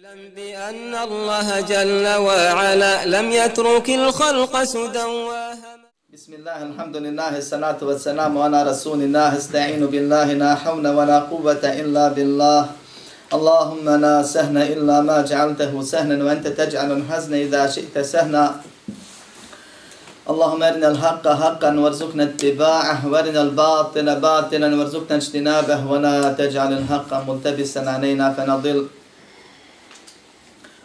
اعلم بأن الله جل وعلا لم يترك الخلق سدى بسم الله الحمد لله الصلاة والسلام على رسول الله. استعين بالله لا حول ولا قوة إلا بالله. اللهم لا سهل إلا ما جعلته سهلا وأنت تجعل الحزن إذا شئت سهلا اللهم أرنا الحق حقا وارزقنا اتباعه. وأرنا الباطل باطلا وارزقنا اجتنابه. ولا تجعل الحق ملتبسا علينا فنضل.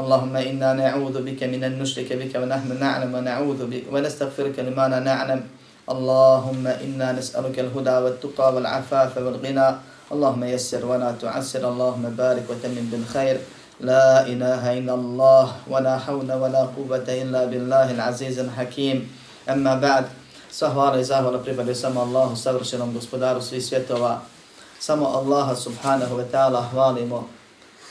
اللهم إنا نعوذ بك من أن نشرك بك ونحن نعلم ونعوذ بك ونستغفرك لما لا نعلم. اللهم إنا نسألك الهدى والتقى والعفاف والغنى. اللهم يسر ولا تعسر. اللهم بارك وتمن بالخير. لا إله إلا الله ولا حول ولا قوة إلا بالله العزيز الحكيم. أما بعد Sahvala i zahvala pripadaju samo Allahu, savršenom gospodaru svih svjetova. Samo Allaha subhanahu wa ta'ala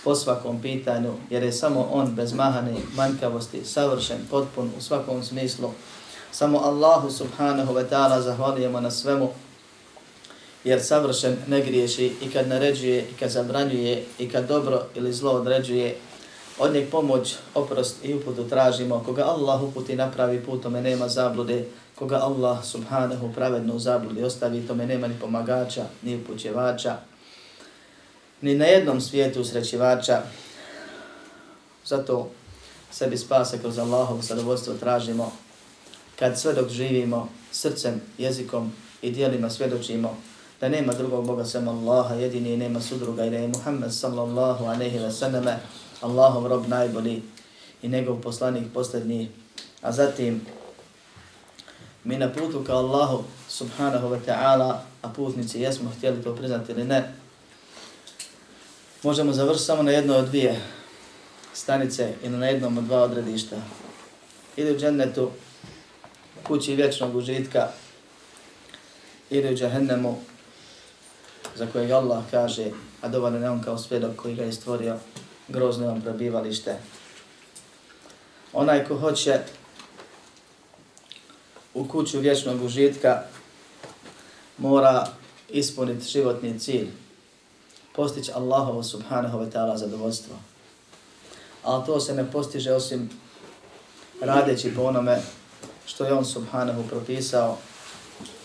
po svakom pitanju, jer je samo on bez mahane manjkavosti, savršen, potpun u svakom smislu. Samo Allahu subhanahu wa ta'ala zahvalijemo na svemu, jer savršen ne griješi i kad naređuje, i kad zabranjuje, i kad dobro ili zlo određuje, od njeg pomoć, oprost i uputu tražimo. Koga Allah uputi napravi put, tome nema zablude. Koga Allah subhanahu pravedno zabludi ostavi, tome nema ni pomagača, ni upućevača ni na jednom svijetu srećivača. Zato sebi spase kroz Allahov sadovoljstvo tražimo kad sve dok živimo srcem, jezikom i dijelima svjedočimo da nema drugog Boga sem Allaha, jedini i nema sudruga i da je Muhammed sallallahu aleyhi ve sallame Allahov rob najbolji i njegov poslanik posljednji. A zatim mi na putu ka Allahu subhanahu wa ta'ala, a putnici jesmo htjeli to priznati ili ne, možemo završiti samo na jedno od dvije stanice ili na jednom od dva odredišta. Ili u džennetu, kući vječnog užitka, ili u džahennemu, za kojeg Allah kaže, a dovoljno je on kao svjedok koji ga je stvorio, grozno vam prebivalište. Onaj ko hoće u kuću vječnog užitka, mora ispuniti životni cilj, postići Allahovo subhanahu wa ta'ala zadovoljstvo. Ali to se ne postiže osim radeći po onome što je on subhanahu propisao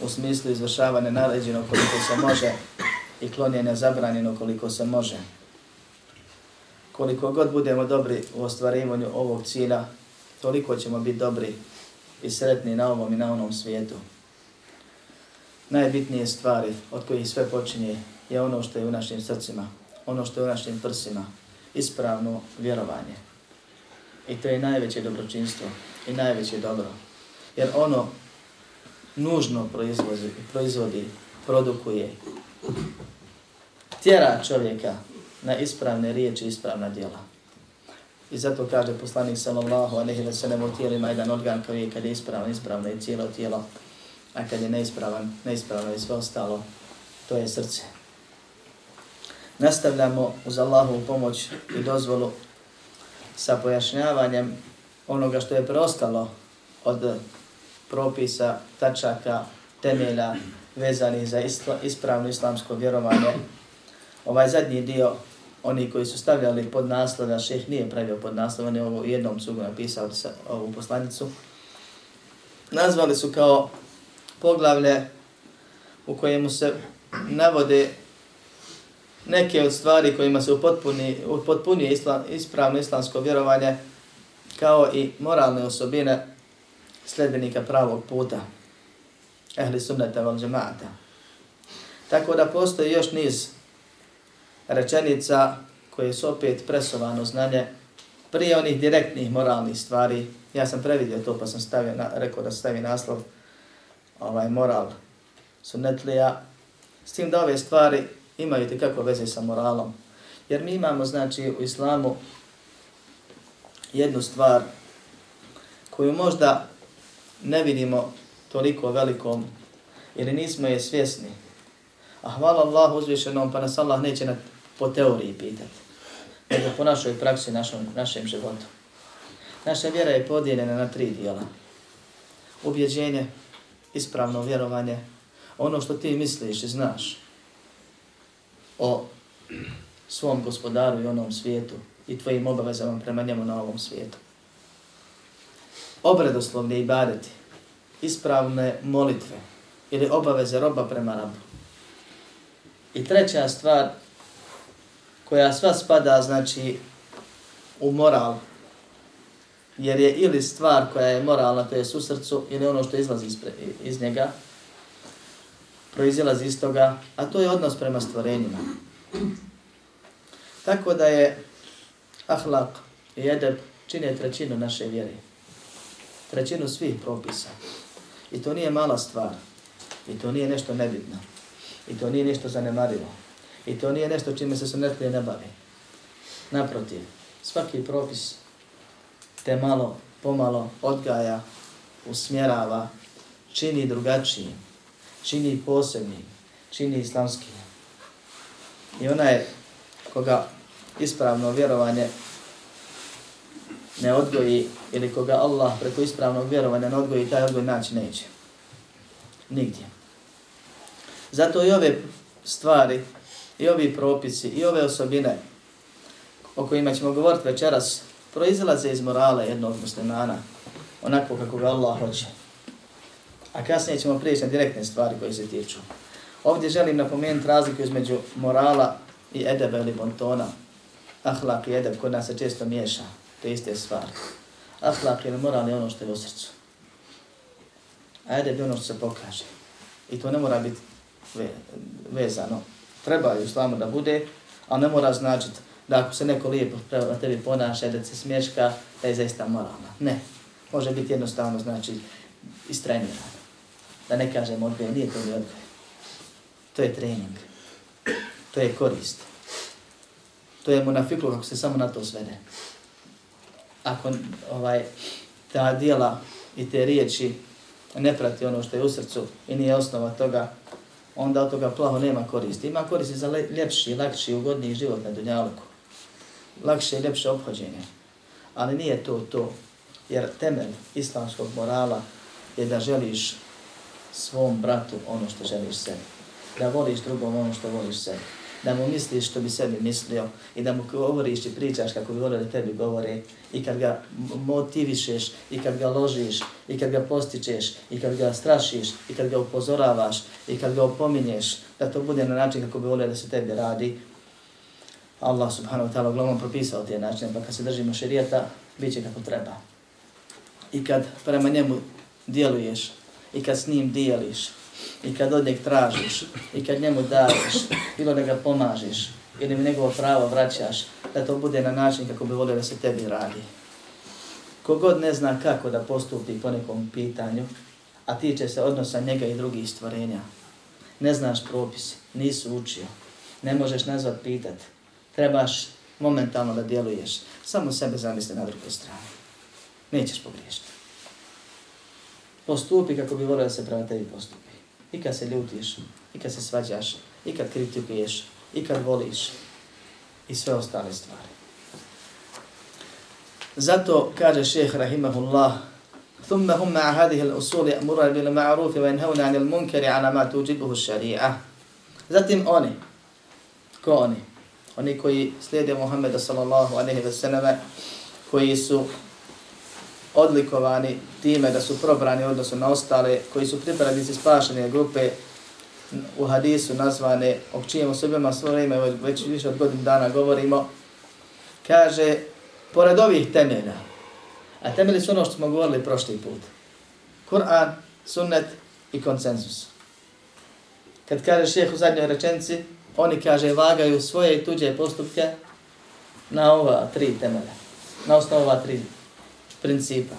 u smislu izvršavanja naređeno koliko se može i klonjenja zabranjeno koliko se može. Koliko god budemo dobri u ostvarivanju ovog cilja, toliko ćemo biti dobri i sretni na ovom i na onom svijetu. Najbitnije stvari od kojih sve počinje je ono što je u našim srcima, ono što je u našim prsima, ispravno vjerovanje. I to je najveće dobročinstvo i najveće dobro. Jer ono nužno proizvodi, proizvodi produkuje, tjera čovjeka na ispravne riječi i ispravna djela. I zato kaže poslanik sallallahu alejhi ve sellem u tijelima jedan organ koji je kad je ispravan, ispravno je cijelo tijelo, a kad je neispravan, neispravno je sve ostalo, to je srce nastavljamo uz Allahovu pomoć i dozvolu sa pojašnjavanjem onoga što je preostalo od propisa, tačaka, temelja vezanih za isla, ispravno islamsko vjerovanje. Ovaj zadnji dio, oni koji su stavljali pod naslov, a šeh nije pravio pod naslov, on je ovo jednom cugu napisao sa ovu poslanicu, nazvali su kao poglavlje u kojemu se navode neke od stvari kojima se upotpuni, upotpunije islam, ispravno islamsko vjerovanje, kao i moralne osobine sledbenika pravog puta, ehli sunnata val džemata. Tako da postoji još niz rečenica koje su opet presovano znanje prije onih direktnih moralnih stvari. Ja sam previdio to pa sam stavio na, rekao da stavi naslov ovaj moral sunnetlija. S tim da ove stvari imaju te kako veze sa moralom. Jer mi imamo, znači, u islamu jednu stvar koju možda ne vidimo toliko velikom ili nismo je svjesni. A hvala Allah uzvišenom, pa nas Allah neće na, po teoriji pitati, nego po našoj praksi, našom, našem životu. Naša vjera je podijeljena na tri dijela. Ubjeđenje, ispravno vjerovanje, ono što ti misliš i znaš o svom gospodaru i onom svijetu i tvojim obavezama prema njemu na ovom svijetu. Obredoslovne ibadeti, ispravne molitve ili obaveze roba prema rabu. I treća stvar koja sva spada znači u moral, jer je ili stvar koja je moralna, to je u srcu, ili ono što izlazi iz, iz njega, proizilazi iz toga, a to je odnos prema stvorenjima. Tako da je ahlak i edeb čine trećinu naše vjere. Trećinu svih propisa. I to nije mala stvar. I to nije nešto nebitno. I to nije nešto zanemarivo. I to nije nešto čime se sunetlije ne bavi. Naprotiv, svaki propis te malo, pomalo odgaja, usmjerava, čini drugačijim čini posebni, čini islamski. I ona je koga ispravno vjerovanje ne odgoji ili koga Allah preko ispravnog vjerovanja ne odgoji, taj odgoj naći neće. Nigdje. Zato i ove stvari, i ovi propisi, i ove osobine o kojima ćemo govoriti večeras, proizilaze iz morala jednog muslimana, onako kako ga Allah hoće. A kasnije ćemo prijeći na direktne stvari koje se tiču. Ovdje želim napomenuti razliku između morala i edeba ili bontona. Ahlak i edeb kod nas se često miješa. To je iste stvari. Ahlak ili moral je ono što je u srcu. A edeb je ono što se pokaže. I to ne mora biti vezano. Treba je u islamu da bude, ali ne mora značiti da ako se neko lijepo prema tebi ponaša, da se smješka, da je zaista moralna. Ne. Može biti jednostavno, znači, istrenirano. Da ne kažem odgoj, nije to ni odgoj. To je trening. To je korist. To je munafiklu ako se samo na to svede. Ako ovaj ta dijela i te riječi ne prati ono što je u srcu i nije osnova toga, onda od toga plaho nema koristi. Ima koristi za ljepši, lakši, ugodniji život na Dunjaluku. Lakše i ljepše obhođenje. Ali nije to to. Jer temelj islamskog morala je da želiš svom bratu ono što želiš sebi. Da voliš drugom ono što voliš sebi. Da mu misliš što bi sebi mislio i da mu govoriš i pričaš kako bi volio da tebi govore i kad ga motivišeš i kad ga ložiš i kad ga postičeš i kad ga strašiš i kad ga upozoravaš i kad ga opominješ da to bude na način kako bi volio da se tebi radi. Allah subhanahu wa ta'ala uglavnom propisao te načine, pa kad se držimo šerijata, bit će kako treba. I kad prema njemu djeluješ i kad s njim dijeliš, i kad od njeg tražiš, i kad njemu daješ, bilo da ga pomažeš, ili mi njegovo pravo vraćaš, da to bude na način kako bi volio da se tebi radi. Kogod ne zna kako da postupi po nekom pitanju, a tiče se odnosa njega i drugih stvorenja, ne znaš propis, nisu učio, ne možeš nazvat pitat, trebaš momentalno da djeluješ, samo sebe zamisli na drugoj strani. Nećeš pogriješiti postupi kako bi volio da se prema tebi postupi. I kad se ljutiš, i kad se svađaš, i kad kritikuješ, i kad voliš, i sve ostale stvari. Zato kaže šeheh rahimahullah, ثم هم مع هذه الأصول يأمرون بالمعروف وينهون عن المنكر على ما توجبه الشريعة. Zatim oni, ko oni? Oni koji slijede Muhammeda sallallahu alaihi wa sallam, koji su odlikovani time da su probrani odnosno na ostale koji su pripadnici spašene grupe u hadisu nazvane o čijem osobima svoje ime već više od godin dana govorimo kaže pored ovih temelja a temelji su ono što smo govorili prošli put Kur'an, sunnet i konsenzus. Kad kaže šeheh u zadnjoj rečenci oni kaže vagaju svoje i tuđe postupke na ova tri temelja na osnovu ova tri principa.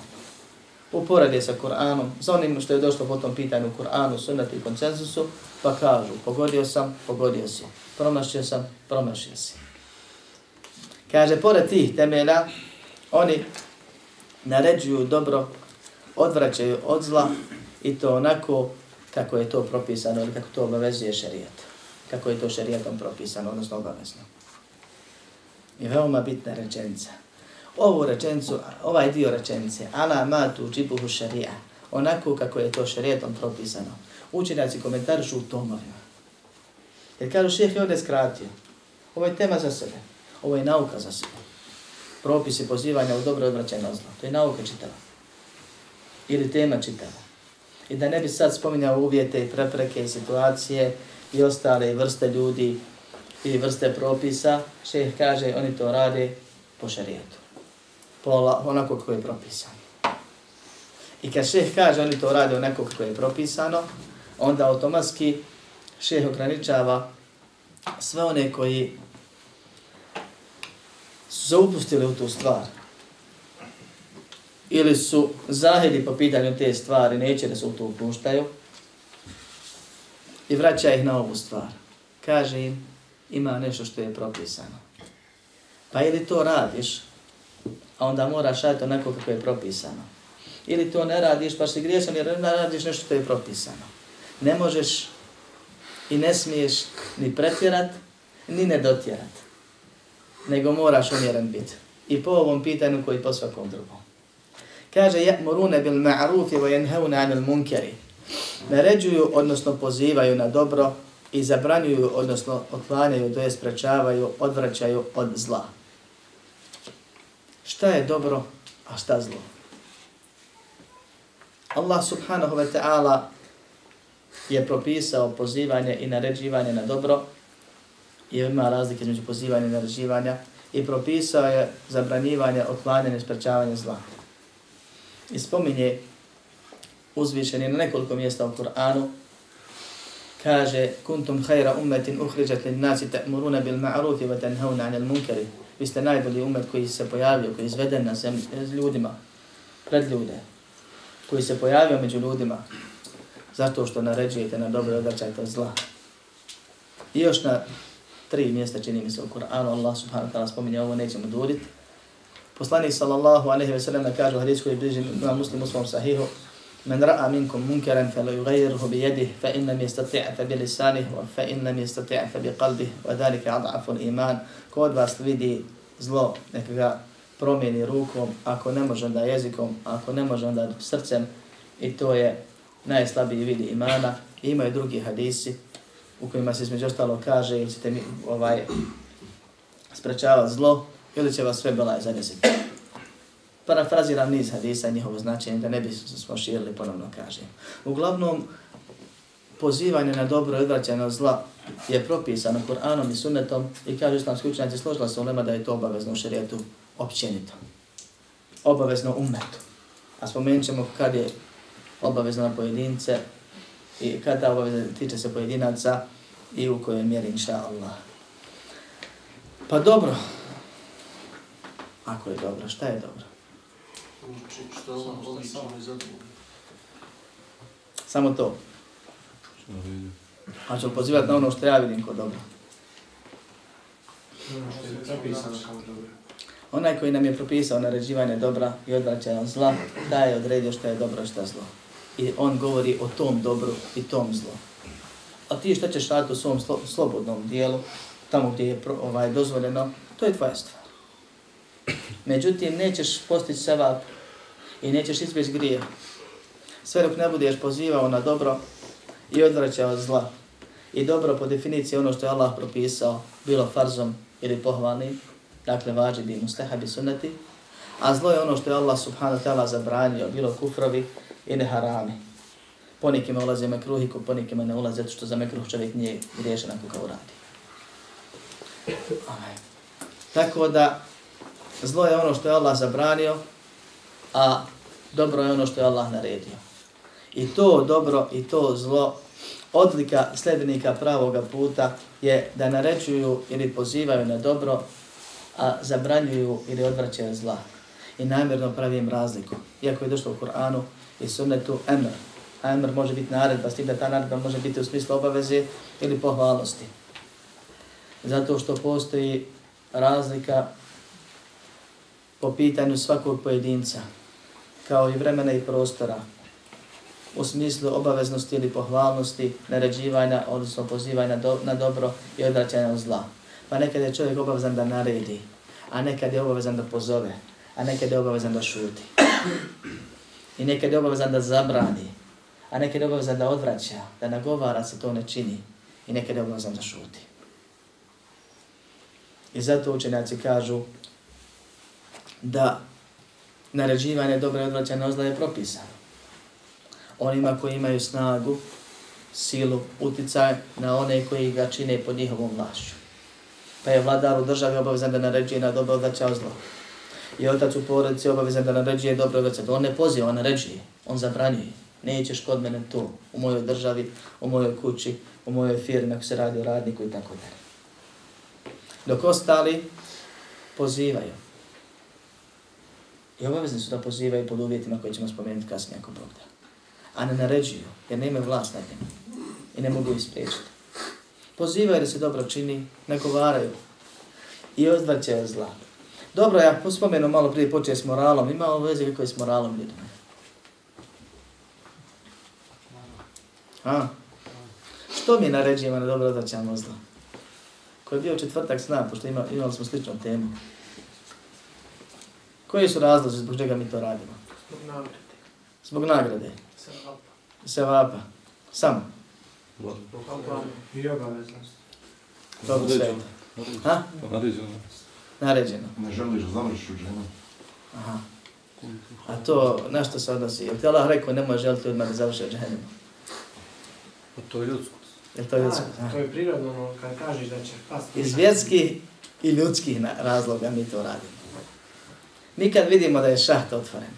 Uporede sa Kur'anom, za onim što je došlo po tom pitanju Kur'anu, sunnatu i koncensusu, pa kažu, pogodio sam, pogodio si. Promašio sam, promašio si. Kaže, pored tih temelja, oni naređuju dobro odvraćaju od zla i to onako kako je to propisano ili kako to obavezuje šerijat. Kako je to šerijatom propisano, odnosno obavezno. I veoma bitna rečenica. Ovu rečenicu, ovaj dio rečenice, ala ma tu džibuhu šarija, onako kako je to šarijetom propisano. Učenjaci komentarišu u tomovima. Jer kažu šeheh je ovdje skratio. Ovo je tema za sebe. Ovo je nauka za sebe. Propisi pozivanja u dobro odvraćanje zlo. To je nauka čitava. Ili tema čitava. I da ne bi sad spominjao uvjete i prepreke i situacije i ostale vrste ljudi i vrste propisa, šeheh kaže oni to rade po šarijetu. Po onako kako je propisano. I kad šeh kaže oni to rade onako kako je propisano, onda automatski šeh ograničava sve one koji su zaupustili u tu stvar ili su zahidi po pitanju te stvari, neće da se u to upuštaju i vraća ih na ovu stvar. Kaže im, ima nešto što je propisano. Pa ili to radiš, a onda moraš raditi onako kako je propisano. Ili to ne radiš, pa si griješan jer ne radiš nešto što je propisano. Ne možeš i ne smiješ ni pretjerat, ni ne dotjerat. Nego moraš umjeren biti. I po ovom pitanju koji po svakom drugom. Kaže, ya'muruna bil ma'rufi wa jenhevne 'anil munkeri. Naređuju, odnosno pozivaju na dobro i zabranjuju, odnosno otklanjaju, to je sprečavaju, odvraćaju od zla. Šta je dobro, a šta zlo? Allah subhanahu wa ta'ala je propisao pozivanje i naređivanje na dobro i ima razlike između pozivanja i naređivanja i propisao je zabranjivanje, otklanjanje sprečavanje zla. I spominje uzvišeni na nekoliko mjesta u Kur'anu, kaže kuntum khayra ummatin ukhrijat lin nasi ta'muruna bil ma'ruf wa tanhauna 'anil munkari vi ste najbolji umet koji se pojavio koji je izveden na zemlji eh, ljudima pred ljude koji se pojavio među ljudima zato što naređujete na dobro odvraćajte od zla i još na tri mjesta čini mi se u Kur'anu Allah subhanahu wa ta'ala spominje ovo nećemo duriti. poslanik sallallahu alaihi ve sellem kaže u hadisu koji bliži na muslimu svom sahihu من رأى منكم منكرا فلا يغيره بيده فإن لم يستطع فبلسانه فإن لم يستطع فبقلبه وذلك أضعف الإيمان kod vas vidi zlo, neka ga promijeni rukom, ako ne može onda jezikom, ako ne može onda srcem i to je najslabiji vidi imana. I imaju drugi hadisi u kojima se između ostalo kaže ili ćete mi ovaj, sprečavati zlo ili će vas sve belaj zanjeziti parafraziram niz hadisa njihovo značenje, da ne bi smo širili, ponovno kažem. Uglavnom, pozivanje na dobro i odvraćanje od zla je propisano Kur'anom i sunnetom i kaže islamski učenjaci složila se u lema da je to obavezno u šarijetu općenito. Obavezno umetu. A spomenut ćemo kad je obavezno na pojedince i kada obavezno tiče se pojedinaca i u kojoj mjeri, inša Allah. Pa dobro. Ako je dobro, šta je dobro? Što voli samo i zadovoljno. Samo to. A ću pozivati na ono što ja vidim kod dobro. Ono kao dobro. Onaj koji nam je propisao naređivanje dobra i odvraćanje od zla, da je odredio što je dobro i što je zlo. I on govori o tom dobru i tom zlo. A ti što ćeš raditi u svom slo slobodnom dijelu, tamo gdje je pro, ovaj dozvoljeno, to je tvoja stvar. Međutim, nećeš postići sevap i nećeš izbjeći grija. Sve dok ne budeš pozivao na dobro i odvraćao od zla. I dobro po definiciji ono što je Allah propisao, bilo farzom ili pohvalnim, dakle vađi bi mustehabi sunnati, a zlo je ono što je Allah subhanahu ta'ala zabranio, bilo kufrovi i neharami. Po Ponikima ulaze mekruhiku, ponikima ne ulaze, zato što za mekruh čovjek nije griješan ako kao radi. Tako da, zlo je ono što je Allah zabranio, a dobro je ono što je Allah naredio. I to dobro i to zlo, odlika sljedbenika pravoga puta je da naređuju ili pozivaju na dobro, a zabranjuju ili odvraćaju zla. I namjerno pravim razliku. Iako je došlo u Kur'anu i sunnetu emr. A emr može biti naredba, s tim da ta naredba može biti u smislu obaveze ili pohvalnosti. Zato što postoji razlika po pitanju svakog pojedinca kao i vremena i prostora, u smislu obaveznosti ili pohvalnosti, naređivanja, odnosno pozivanja do, na dobro i odraćanja od zla. Pa nekad je čovjek obavezan da naredi, a nekad je obavezan da pozove, a nekad je obavezan da šuti. I nekad je obavezan da zabrani, a nekad je obavezan da odvraća, da nagovara se to ne čini i nekad je obavezan da šuti. I zato učenjaci kažu da naređivanje dobre odvraćanja od zla je propisano onima koji imaju snagu, silu, uticaj na one koji ga čine pod njihovom vlašću. Pa je vladar u državi obavezan da naređuje na dobro da će zlo. I otac u porodici obavezan da naređuje dobro da će On ne poziva, on naređuje, on zabranjuje. Nećeš kod mene tu, u mojoj državi, u mojoj kući, u mojoj firmi, ako se radi o radniku i tako dalje. Dok ostali pozivaju. I obavezni su da pozivaju pod uvjetima koje ćemo spomenuti kasnije ako Bog da a ne naređuju, jer ne imaju vlast nad njima i ne mogu ispriječiti. Pozivaju da se dobro čini, nagovaraju i odvrćaju zla. Dobro, ja spomenu malo prije počeo s moralom, ima ovo veze kako je s moralom ljudima. A? Što mi naređujemo na dobro odvrćamo zla? Ko je bio četvrtak s nama, pošto ima, imali smo sličnu temu. Koji su razlozi zbog čega mi to radimo? Zbog nagrade. Zbog nagrade. Sevapa. Samo. I obaveznost. Dobro sve. Ha? Naređeno. Naređeno. Ne želiš da zamršiš u dženu. Aha. A to na što se odnosi? Jel ti Allah rekao nemoj želiti odmah da završi u džahennemu? Pa to je ljudsko. Jel to ljudsko? A, to je prirodno, ono, kad kažeš da će pasti. Iz vjetskih i ljudskih razloga mi to radimo. Mi kad vidimo da je šaht otvoren,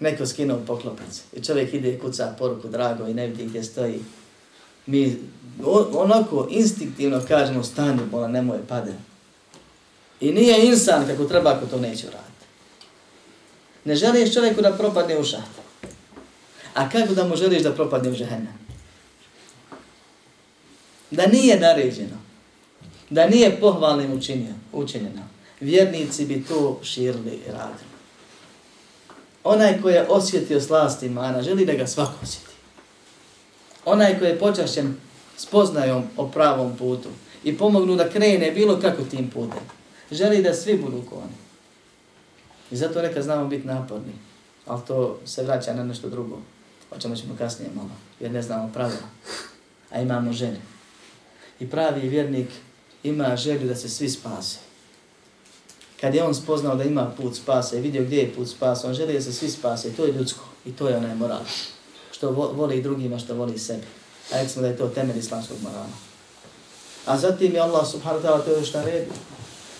neko skinuo poklopac i čovjek ide i kuca poruku drago i ne vidi gdje stoji, mi onako instinktivno kažemo stani bola, nemoj pade. I nije insan kako treba ako to neće uraditi. Ne želiš čovjeku da propadne u šaht. A kako da mu želiš da propadne u žehennem? Da nije naređeno. Da nije pohvalnim učinjeno, učinjeno. Vjernici bi to širili i radili. Onaj ko je osjetio slast imana, želi da ga svako osjeti. Onaj ko je počašćen spoznajom o pravom putu i pomognu da krene bilo kako tim putem, želi da svi budu ko oni. I zato neka znamo biti naporni, ali to se vraća na nešto drugo, o čemu ćemo kasnije malo, jer ne znamo pravila, a imamo žene. I pravi vjernik ima želju da se svi spase. Kad je on spoznao da ima put spasa i vidio gdje je put spasa, on želi da se svi spase i to je ljudsko i to je onaj moral. Što voli i drugima, što voli sebi. A rekli smo da je to temelj islamskog morala. A zatim je Allah subhanahu wa ta'ala to još naredio.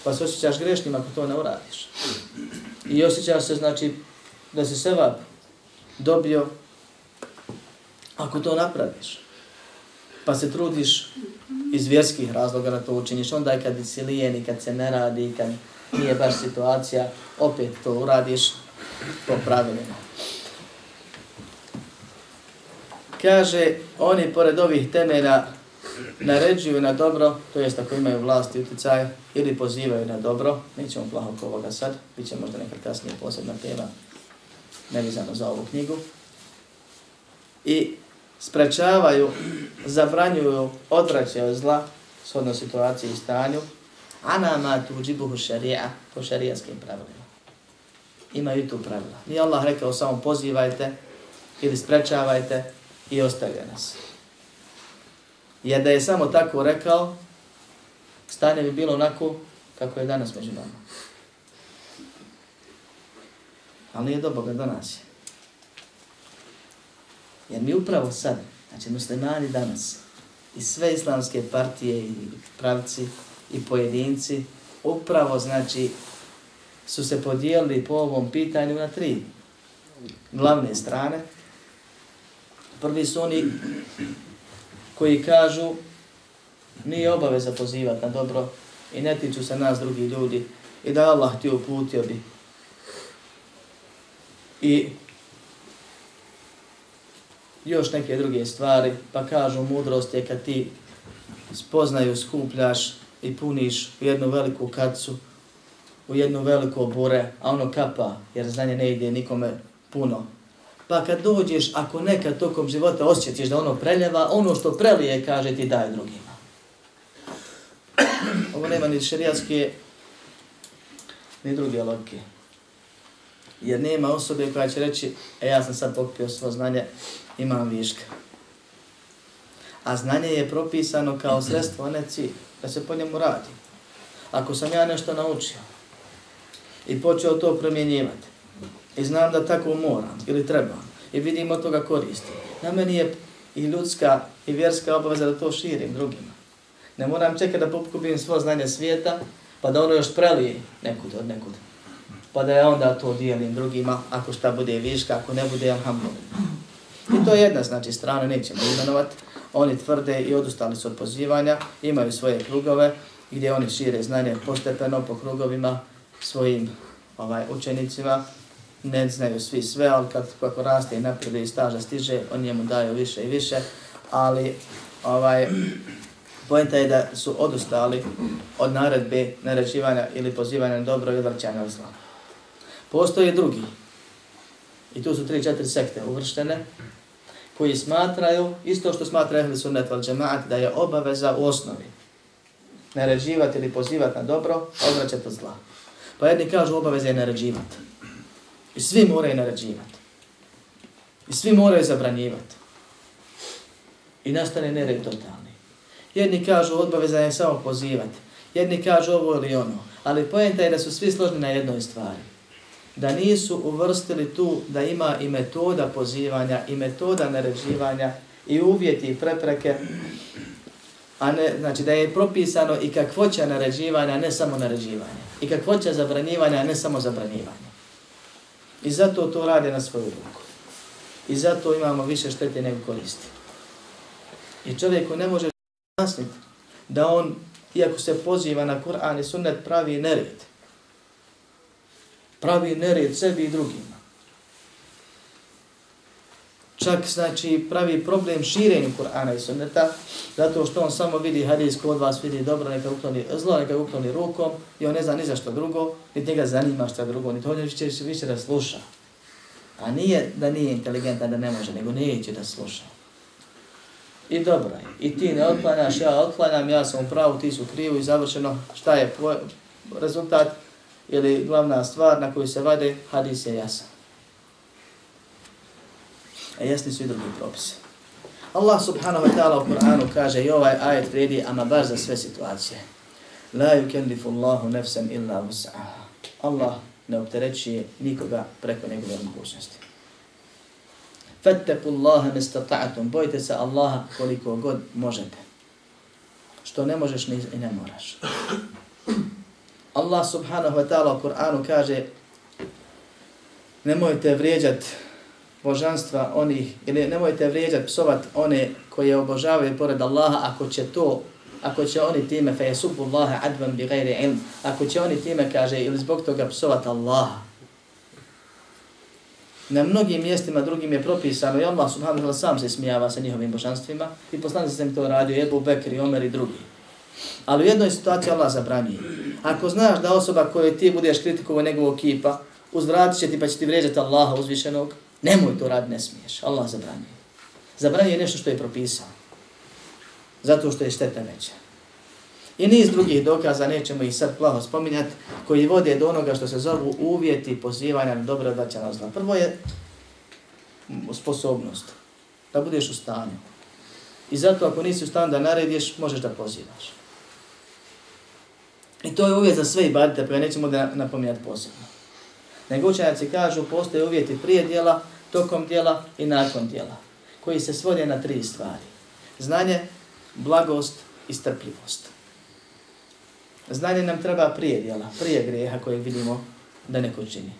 Pa se osjećaš grešnim ako to ne uradiš. I osjećaš se, znači, da si sevap dobio ako to napraviš. Pa se trudiš iz vjerskih razloga da to učiniš. Onda je kad si lijen i kad se ne radi, kad nije baš situacija, opet to uradiš po pravilima. Kaže, oni pored ovih temelja naređuju na dobro, to jest ako imaju vlast i uticaj, ili pozivaju na dobro, nećemo plaho oko ovoga sad, bit će možda nekad kasnije posebna tema, nevizano za ovu knjigu. I sprečavaju, zabranjuju, odvraćaju zla, shodno situaciji i stanju, ana ma tuđibuhu šarija, po šarijanskim pravilima. Imaju tu pravila. Nije Allah rekao samo pozivajte ili sprečavajte i ostavlja nas. Jer da je samo tako rekao, stanje bi bilo onako kako je danas među nama. Ali nije do Boga do nas je. Jer mi upravo sad, znači muslimani danas, i sve islamske partije i pravci i pojedinci, upravo znači su se podijelili po ovom pitanju na tri glavne strane. Prvi su oni koji kažu nije obaveza pozivati na dobro i ne tiču se nas drugi ljudi i da Allah ti uputio bi. I još neke druge stvari, pa kažu mudrost je kad ti spoznaju, skupljaš i puniš u jednu veliku kacu u jednu veliko bure, a ono kapa, jer znanje ne ide nikome puno. Pa kad dođeš, ako nekad tokom života osjetiš da ono preljeva, ono što prelije, kaže ti daj drugima. Ovo nema ni šerijatske, ni druge logike. Jer nema osobe koja će reći, e ja sam sad pokupio svo znanje, imam viška. A znanje je propisano kao sredstvo, a ne cilj, da se po njemu radi. Ako sam ja nešto naučio i počeo to promjenjivati i znam da tako moram ili trebam i vidim od toga koristi, na meni je i ljudska i vjerska obaveza da to širim drugima. Ne moram čekati da pokupim svo znanje svijeta pa da ono još prelije nekud od nekud. Pa da ja onda to dijelim drugima ako šta bude viška, ako ne bude, alhamdulillah. I to je jedna znači strana, nećemo imenovati. Oni tvrde i odustali su od pozivanja, imaju svoje krugove gdje oni šire znanje postepeno po krugovima svojim ovaj učenicima. Ne znaju svi sve, ali kad kako raste i naprijed i staža stiže, oni njemu daju više i više. Ali ovaj, pojenta je da su odustali od naredbe naređivanja ili pozivanja na dobro i vrćanja zla. Postoje drugi. I tu su tri, četiri sekte uvrštene koji smatraju, isto što smatra ehli sunnet val džemaat, da je obaveza u osnovi naređivati ili pozivati na dobro, odvraćati od zla. Pa jedni kažu obaveza je naređivati. I svi moraju naređivati. I svi moraju zabranjivati. I nastane nered totalni. Jedni kažu obaveza je samo pozivati. Jedni kažu ovo ili ono. Ali pojenta je da su svi složni na jednoj stvari da nisu uvrstili tu da ima i metoda pozivanja i metoda naređivanja i uvjeti i prepreke, a ne, znači da je propisano i kakvoća naređivanja, ne samo naređivanja. I kakvoća zabranjivanja, ne samo zabranjivanja. I zato to radi na svoju ruku. I zato imamo više štete nego koristi. I čovjeku ne može jasniti da on, iako se poziva na Kur'an i sunnet, pravi nered pravi nered sebi i drugima. Čak znači pravi problem širenju Kur'ana i sunneta, zato što on samo vidi hadis kod vas, vidi dobro, neka ukloni zlo, neka ukloni rukom i on ne zna ni za što drugo, ni njega zanima što drugo, ni to ne više da sluša. A nije da nije inteligentan, da ne može, nego neće da sluša. I dobro je. I ti ne otklanjaš, ja otklanjam, ja sam u pravu, ti su krivu i završeno. Šta je rezultat? Ili glavna stvar na koju se vade, hadis je jasan. A jasni su i drugi propisi. Allah subhanahu wa ta'ala u Kur'anu kaže i ovaj ajet vredi ama baš za sve situacije. La yukellifu Allahu nefsem illa vus'aha. Allah ne opterećuje nikoga preko njegove mogućnosti. Fattaku Allaha mestata'atum. Bojte se Allaha koliko god možete. Što ne možeš ni i ne moraš. Allah subhanahu wa ta'ala u Kur'anu kaže nemojte vrijeđati božanstva onih, ili nemojte vrijeđati psovat one koje obožavaju pored Allaha ako će to, ako će oni time fe jesubu Allahe advan bi gajri ilm, ako će oni time, kaže, ili zbog toga psovat Allaha. Na mnogim mjestima drugim je propisano i Allah subhanahu wa sam se smijava sa njihovim božanstvima i poslanci se mi to radio, Ebu Bekri, Omer i drugi. Ali u jednoj situaciji Allah zabranjuje. Ako znaš da osoba koju ti budeš kritikovao njegovog kipa, uzvratit će ti pa će ti vređati Allaha uzvišenog, nemoj to rad, ne smiješ. Allah zabranio. Zabranio je nešto što je propisao. Zato što je šteta neće. I niz drugih dokaza, nećemo ih sad plaho spominjati, koji vode do onoga što se zovu uvjeti pozivanja na dobro odvaća na zla. Prvo je sposobnost. Da budeš u stanju. I zato ako nisi u stanju da narediš, možeš da pozivaš. I to je uvjet za sve ibadete, pa nećemo da napominjati posebno. Nego učenjaci kažu, postoje uvjeti prije dijela, tokom dijela i nakon dijela, koji se svode na tri stvari. Znanje, blagost i strpljivost. Znanje nam treba prije dijela, prije grijeha koje vidimo da neko čini.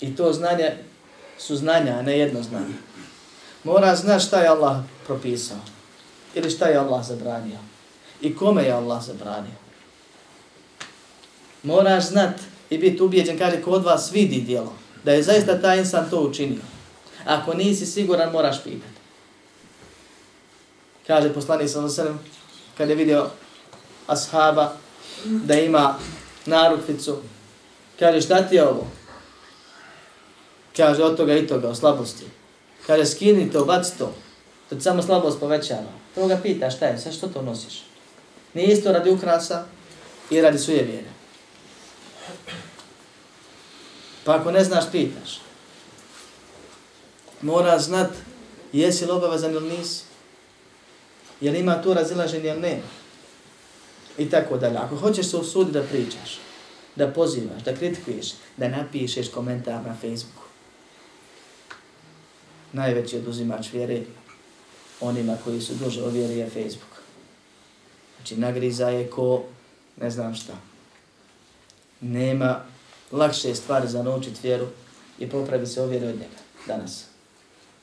I to znanje su znanja, a ne jedno znanje. Mora znaš šta je Allah propisao ili šta je Allah zabranio i kome je Allah zabranio. Moraš znat i biti ubijeđen, kaže, kod vas vidi dijelo, da je zaista taj insan to učinio. Ako nisi siguran, moraš pitati. Kaže poslanik sa osrem, kad je vidio ashaba da ima narukvicu, kaže šta ti je ovo? Kaže od toga i toga, o slabosti. Kaže skini to, baci to. To ti samo slabost povećava. To ga pita šta je, sve što to nosiš? Nije isto radi ukrasa i radi suje vjere. Pa ako ne znaš, pitaš. Mora znat jesi li obavezan ili nisi. Jer ima tu razilaženje ili nema. I tako dalje. Ako hoćeš se usuditi da pričaš, da pozivaš, da kritikuješ, da napišeš komentar na Facebooku. Najveći oduzimač vjere onima koji su duže ovjeri je Facebook. Znači nagriza je ko ne znam šta. Nema lakše stvari za naučiti vjeru i popravi se ovjeri od njega danas.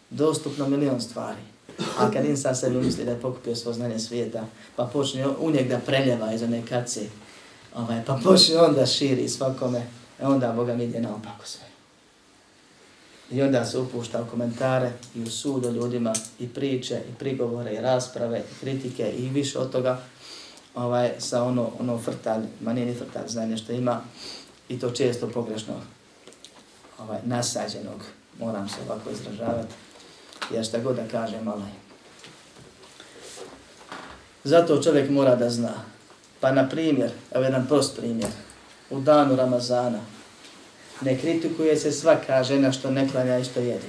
Dostupno milion stvari. A kad insan sebi misli da je pokupio svo znanje svijeta, pa počne u njeg da preljeva iz one kace, ovaj, pa počne onda širi svakome, e onda Boga mi ide naopako sve. I onda se upušta u komentare i u sud o ljudima i priče i prigovore i rasprave i kritike i više od toga ovaj, sa ono, ono frtalj, ma nije ni frtalj znanje što ima i to često pogrešno ovaj, nasađenog, moram se ovako izražavati, jer šta god da kaže malo ovaj. je. Zato čovjek mora da zna. Pa na primjer, evo jedan prost primjer, u danu Ramazana, ne kritikuje se svaka žena što ne klanja i što jede.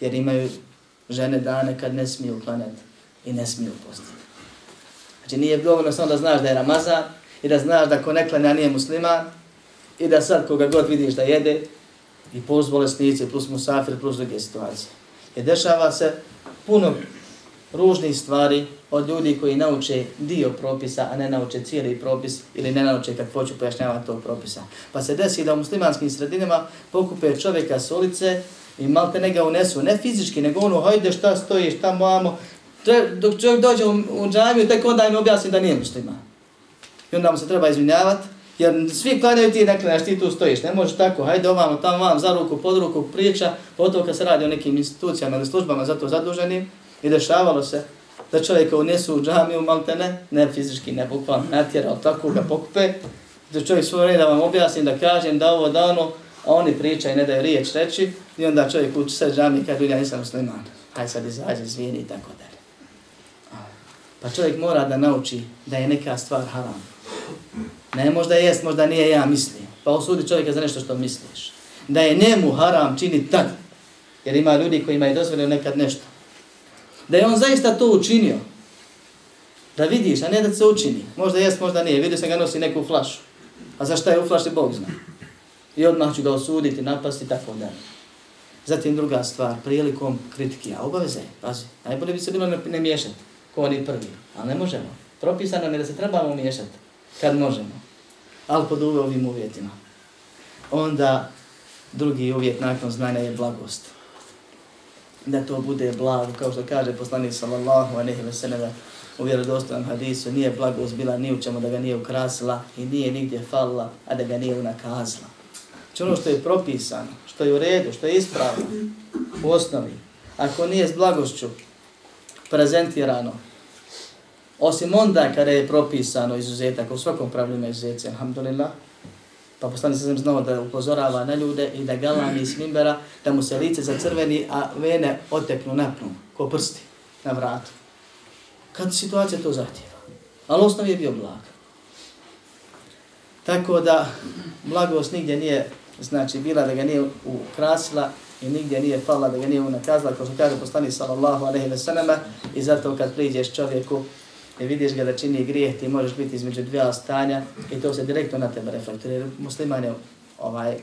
Jer imaju žene dane kad ne smiju klanjati i ne smiju postiti. Znači nije dovoljno samo da znaš da je Ramazan i da znaš da ko ne klanja nije musliman i da sad koga god vidiš da jede i plus bolesnici, plus musafir, plus druge situacije. Jer dešava se puno ružnih stvari od ljudi koji nauče dio propisa, a ne nauče cijeli propis ili ne nauče kad hoću pojašnjavati tog propisa. Pa se desi da u muslimanskim sredinama pokupe čovjeka s ulice i malte ne ga unesu, ne fizički, nego ono, hajde šta stojiš, tamo, amo, dok čovjek dođe u, u džamiju, tek onda im objasni da nije musliman. I onda mu se treba izvinjavati, jer svi klanjaju ti ne klanjaš, ti tu stojiš, ne možeš tako, hajde ovamo, tamo vam, za ruku, pod ruku, priča, potom kad se radi o nekim institucijama ili službama za to zaduženim, i dešavalo se da čovjeka unesu u džamiju, maltene, ne fizički, ne bukvalno natjera, ali tako ga pokupe, da čovjek svoj red da vam objasnim, da kažem, da ovo dano, a oni pričaju, ne daju riječ reći, i onda čovjek uči sve džamije, i ljudi, ja nisam musliman, hajde sad izađe, izvijeni i tako dalje. Pa čovjek mora da nauči da je neka stvar haram. Ne možda jest, možda nije ja mislim. Pa osudi čovjeka za nešto što misliš. Da je njemu haram čini tad. Jer ima ljudi koji imaju dozvoljeno nekad nešto. Da je on zaista to učinio. Da vidiš, a ne da se učini. Možda jest, možda nije. Vidio sam ga nosi neku flašu. A za šta je u flaši, Bog zna. I odmah ću ga osuditi, napasti, tako da. Zatim druga stvar, prilikom kritike. A obaveze, pazi. Najbolje bi se bilo ne, ne miješati ko oni prvi. Ali ne možemo. Propisano je da se trebamo miješati kad možemo. Ali pod ovim uvjetima. Onda drugi uvjet nakon znanja je blagost. Da to bude blago, kao što kaže poslanik sallallahu alaihi wa sallam u vjerodostojnom hadisu, nije blagost bila ni u čemu da ga nije ukrasila i nije nigdje falila, a da ga nije unakazila. Znači ono što je propisano, što je u redu, što je ispravno, u osnovi, ako nije s blagošću, prezentirano. Osim onda kada je propisano izuzetak, u svakom pravilu ima izuzetci, alhamdulillah, pa poslani se znao da upozorava na ljude i da galami iz mimbera, da mu se lice zacrveni, a vene oteknu napnu, ko prsti, na vratu. Kad situacija to zahtjeva. Ali osnov je bio blag. Tako da blagost nigdje nije, znači bila da ga nije ukrasila, i nigdje nije fala da ga nije unakazla, kao što kaže poslani sallallahu alaihi ve sallam, i zato kad priđeš čovjeku ne vidiš ga da čini grijeh, ti možeš biti između dvije stanja i to se direktno na tebe reflektuje. Jer musliman je ovaj, e,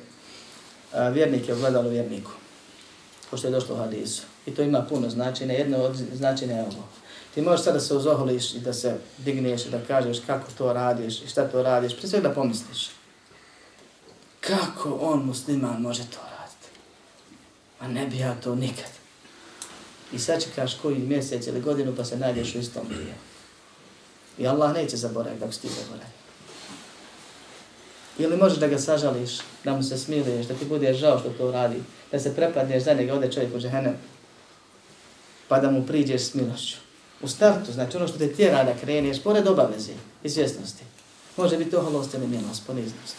vjernik je ogledalo vjerniku, ko što je došlo u hadisu. I to ima puno značenja, jedno od značenja je ovo. Ti možeš sada da se uzoholiš i da se digneš i da kažeš kako to radiš i šta to radiš, prije sve da pomisliš. Kako on musliman može to raditi? A ne bi ja to nikad. I sad čekaš koji mjesec ili godinu pa se nađeš u istom griju. I Allah neće zaboraviti ako si ti zaboravio. Ili možeš da ga sažališ, da mu se smiliješ, da ti bude žao što to radi, da se prepadneš za njega, ode čovjek u džehennem, pa da mu priđeš s milošću. U startu, znači ono što te tjera da kreneš, pored obaveze i svjesnosti, Može biti oholost ili milost, poniznost.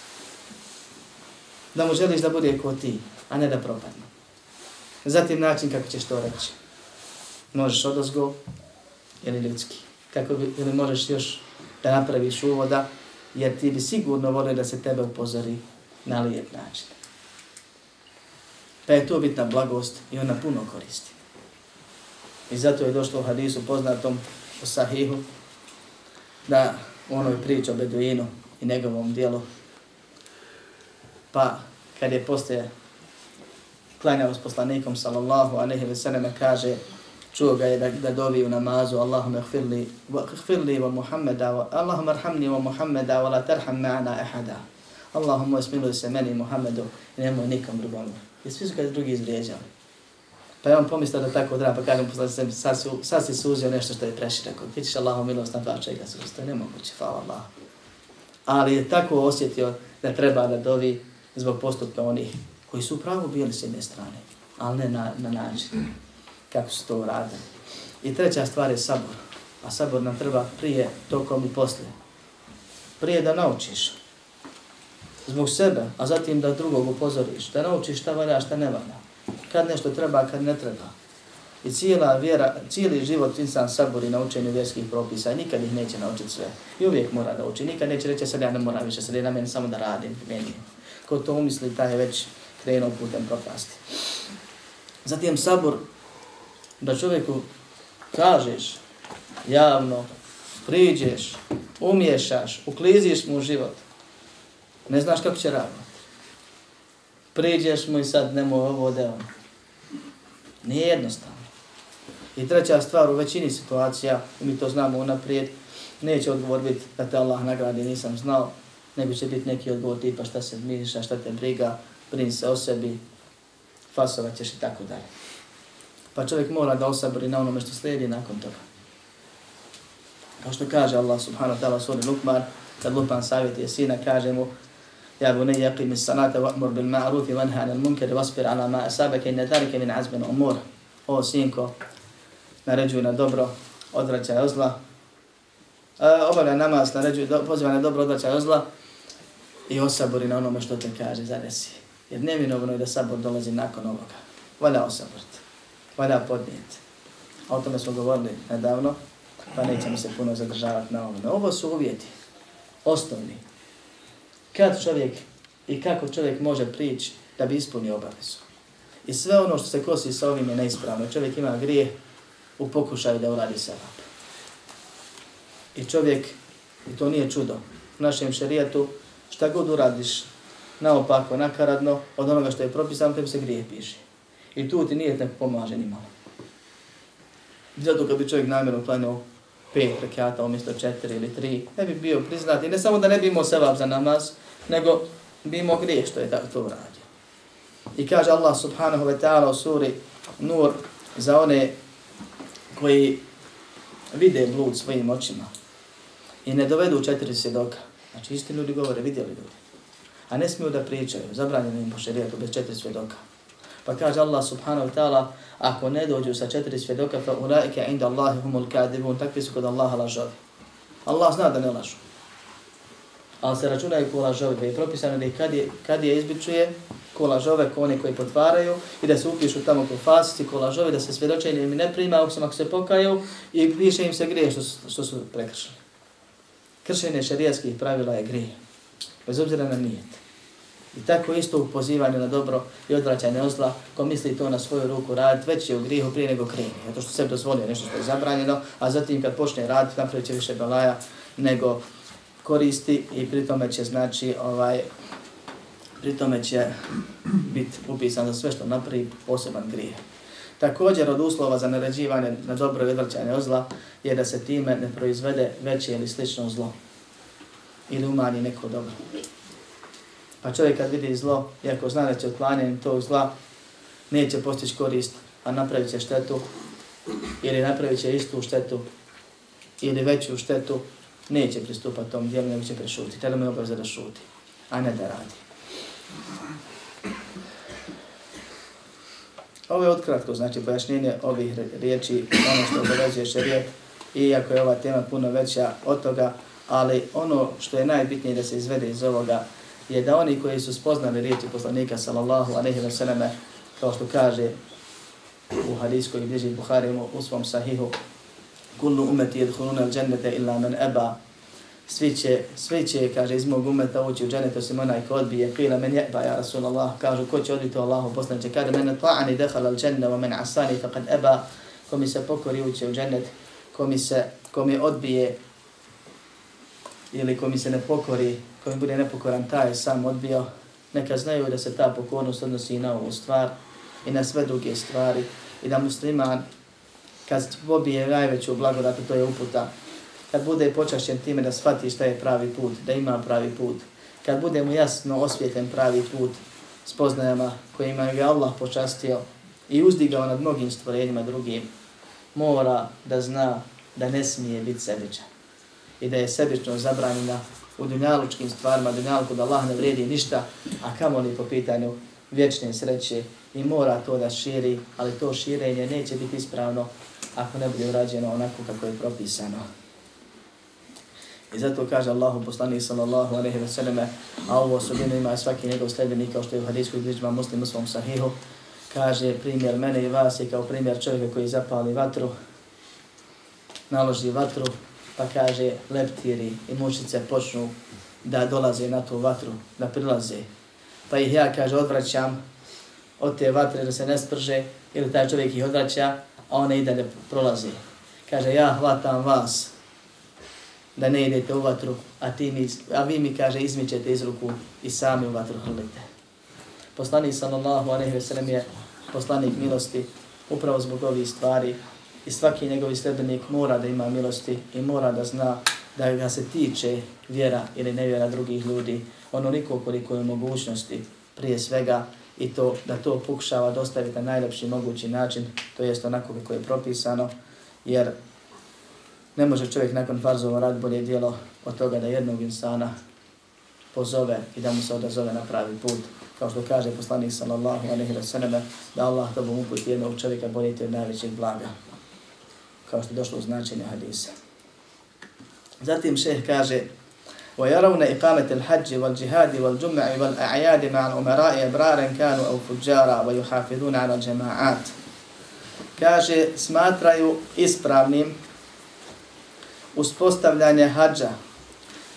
Da mu želiš da bude ko ti, a ne da propadne. Zatim način kako ćeš to reći. Možeš odozgo ili ljudski. Kako bi, ili možeš još da napraviš uvoda, jer ti bi sigurno volio da se tebe upozori na lijep način. Pa je to bitna blagost i ona puno koristi. I zato je došlo u hadisu poznatom u Sahihu da u onoj priči o Beduinu i njegovom dijelu pa kad je poslije klanjao s poslanikom sallallahu alaihi wa sallam kaže čuo ga je da, da dovi u namazu Allahumma ihfirli, wa gfirli wa Muhammeda wa Allahumma arhamni wa Muhammeda wa la tarham ma'ana ahada Allahumma smiluj se meni Muhammedu i nemoj nikom drugom. I svi su ga drugi izvrijeđali. Pa je on pomislio da tako odra, pa kažem posla se, sad, su, sad si suzio nešto što je preširako. Ti ćeš Allahom milost na dva čega suzio, to je nemoguće, hvala Allah. Ali je tako osjetio da treba da dovi zbog postupka onih koji su pravo bili s jedne strane, ali ne na, na način kako su to uradili. I treća stvar je sabor. A sabor nam treba prije, tokom i poslije. Prije da naučiš zbog sebe, a zatim da drugog upozoriš, da naučiš šta valja, šta ne valja. Kad nešto treba, kad ne treba. I cijela vjera, cijeli život insan sabori na učenju vjerskih propisa i nikad ih neće naučiti sve. I uvijek mora da uči. Nikad neće reći sad ja ne moram više, sad je na meni samo da radim, meni. Ko to umisli, taj je već krenuo putem propasti. Zatim sabor, da čovjeku kažeš javno, priđeš, umješaš, ukliziš mu u život, ne znaš kako će raditi. Priđeš mu i sad nemoj ovo da on. Nije jednostavno. I treća stvar, u većini situacija, mi to znamo unaprijed, neće odgovor biti da te Allah nagradi, nisam znao, nego će biti neki odgovor tipa šta se miriša, šta te briga, brin se o sebi, fasovat ćeš i tako dalje. Pa čovjek mora da osabri na onome što slijedi nakon toga. Kao što kaže Allah subhanahu wa ta'ala suri Lukman, kad Lukman savjetuje sina, kaže mu, Ja bu ne yaqim as-salata wa'mur bil ma'ruf wa anha 'anil munkar wasbir 'ala ma asabaka inna dhalika min 'azmi al-umur. O sinko, naređuj na dobro, odvraćaj od zla. E, obavlja namaz, naređuj, do, poziva na dobro, odvraćaj od zla i osabori na onome što te kaže, zadesi. Jer neminovno je da sabor dolazi nakon ovoga. Valja osabor valja podnijeti. O tome smo govorili nedavno, pa nećemo se puno zadržavati na ovome. Ovo su uvjeti, osnovni, kad čovjek i kako čovjek može prići da bi ispunio obavezu. I sve ono što se kosi sa ovim je neispravno. Čovjek ima grije u pokušaju da uradi sevap. I čovjek, i to nije čudo, u našem šerijetu, šta god uradiš naopako, nakaradno, od onoga što je propisano, tebi se grije piše. I tu ti nije ne pomaže ni malo. Zato kad bi čovjek namjerno klanio pet rekata umjesto četiri ili tri, ne bi bio priznat. I ne samo da ne bi imao sevap za namaz, nego bi imao grije što je da to uradio. I kaže Allah subhanahu wa ta'ala u suri Nur za one koji vide blud svojim očima i ne dovedu četiri svjedoka. Znači isti ljudi govore, vidjeli ljudi. A ne smiju da pričaju, zabranjeno im po šerijetu bez četiri svjedoka. Pa kaže Allah subhanahu wa ta'ala, ako ne dođu sa četiri svjedoka, fa ulaike inda Allahi humul kadibun, takvi su kod Allaha lažovi. Allah zna da ne lažu ali se računaju ko lažove, da je propisano da kad je, kad je izbičuje ko lažove, ko one koji potvaraju i da se upišu tamo ko fasici, ko lažove, da se svjedočenje im ne prima, osim ako se pokaju i više im se grije što, što su prekršili. Kršenje šarijatskih pravila je grije, bez obzira na nijet. I tako isto u pozivanju na dobro i odvraćanje od zla, ko misli to na svoju ruku raditi, već je u grihu prije nego kreni. Zato što se dozvolio nešto što je zabranjeno, a zatim kad počne raditi, napravit će više belaja nego koristi i pritome će znači ovaj pritome će biti upisan za sve što napravi poseban grijeh. Također od uslova za naređivanje na dobro i odvrćanje zla je da se time ne proizvede veće ili slično zlo ili umanji neko dobro. Pa čovjek kad vidi zlo, iako zna da će otklanjanjem tog zla, neće postići korist, a napravit će štetu ili napravit će istu štetu ili veću štetu, neće pristupati tom dijelu, nego će prešuti. Tada mu je obaveza da šuti, a ne da radi. Ovo je otkratko, znači pojašnjenje ovih riječi, ono što obavezuje šarijet, iako je ova tema puno veća od toga, ali ono što je najbitnije da se izvede iz ovoga je da oni koji su spoznali riječi poslanika sallallahu alejhi ve selleme kao što kaže u hadijskoj bliži Buhari u svom sahihu kullu umeti yadkhuluna al-jannata illa man eba, svi će, svi će, kaže, iz mog umeta ući u dženet, osim onaj ko odbije, kila men jeba, ja Rasulallah, kažu, ko će odbiti Allahu poslanče, kada men ta'ani dehala al dženne, wa men asani, faqad eba, ko mi se pokori ući u dženet, ko mi se, ko mi odbije, ili ko mi se ne pokori, ko bude nepokoran, taj sam odbio, neka znaju da se ta pokornost odnosi i na ovu stvar i na sve druge stvari i da musliman kad pobije najveću blagodat, to je uputa, kad bude počašćen time da shvati šta je pravi put, da ima pravi put, kad bude mu jasno osvjeten pravi put s poznajama kojima je ga Allah počastio i uzdigao nad mnogim stvorenjima drugim, mora da zna da ne smije biti sebičan i da je sebično zabranjena u dunjalučkim stvarima, dunjalku da Allah ne vredi ništa, a kamo li po pitanju vječne sreće i mora to da širi, ali to širenje neće biti ispravno ako ne bude urađeno onako kako je propisano. I zato kaže Allahu poslanik sallallahu alejhi ve selleme, a ovo osobino ima svaki njegov sledbenik kao što je u hadisku između muslim u svom sahihu, kaže primjer mene i vas je kao primjer čovjeka koji zapali vatru, naloži vatru, pa kaže leptiri i mušice počnu da dolaze na tu vatru, da prilaze. Pa ih ja, kaže, odvraćam od te vatre da se ne sprže, ili taj čovjek ih odvraća, a one i dalje prolaze. Kaže, ja hvatam vas, da ne idete u vatru, a, ti mi, a vi mi, kaže, izmićete iz ruku i sami u vatru hrlite. Poslanik sallallahu alaihi ve sellem je poslanik milosti upravo zbog ovih stvari i svaki njegovi sljedbenik mora da ima milosti i mora da zna da ga se tiče vjera ili nevjera drugih ljudi onoliko koliko je mogućnosti prije svega i to da to pokušava dostaviti na najlepši mogući način, to jest onako kako je propisano, jer Ne može čovjek nakon farzova rad bolje dijelo od toga da jednog insana pozove i da mu se odazove na pravi put. Kao što kaže poslanik sallallahu alaihi wa sallam, da Allah tobom uputi jednog čovjeka bolje od najvećeg blaga Kao što je došlo u značenju hadisa. Zatim šeh kaže, ويرون إقامة الحج والجهاد والجمع والأعياد مع الأمراء إبرارا كانوا أو فجارا ويحافظون على الجماعات. Kaže, smatraju ispravnim uspostavljanje hađa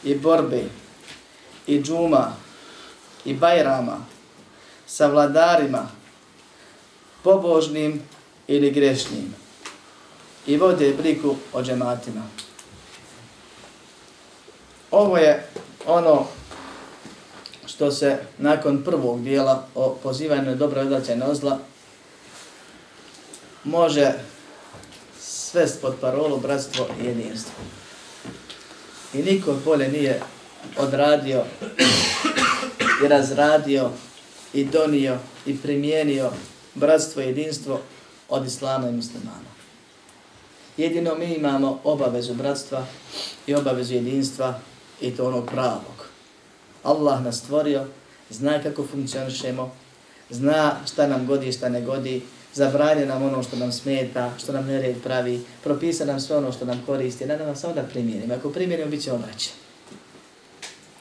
i borbe i džuma i bajrama sa vladarima pobožnim ili grešnim i vode brigu o džematima. Ovo je ono što se nakon prvog dijela o pozivanju dobro odlaća ozla može svest pod parolu bratstvo i jedinstvo. I niko bolje nije odradio i razradio i donio i primijenio bratstvo i jedinstvo od islama i muslimana. Jedino mi imamo obavezu bratstva i obavezu jedinstva i to onog pravog. Allah nas stvorio, zna kako funkcionišemo, zna šta nam godi i šta ne godi, zabranje nam ono što nam smeta, što nam nered pravi, propisa nam sve ono što nam koristi, da nam samo da primjenimo. Ako primjenimo, bit će obraće.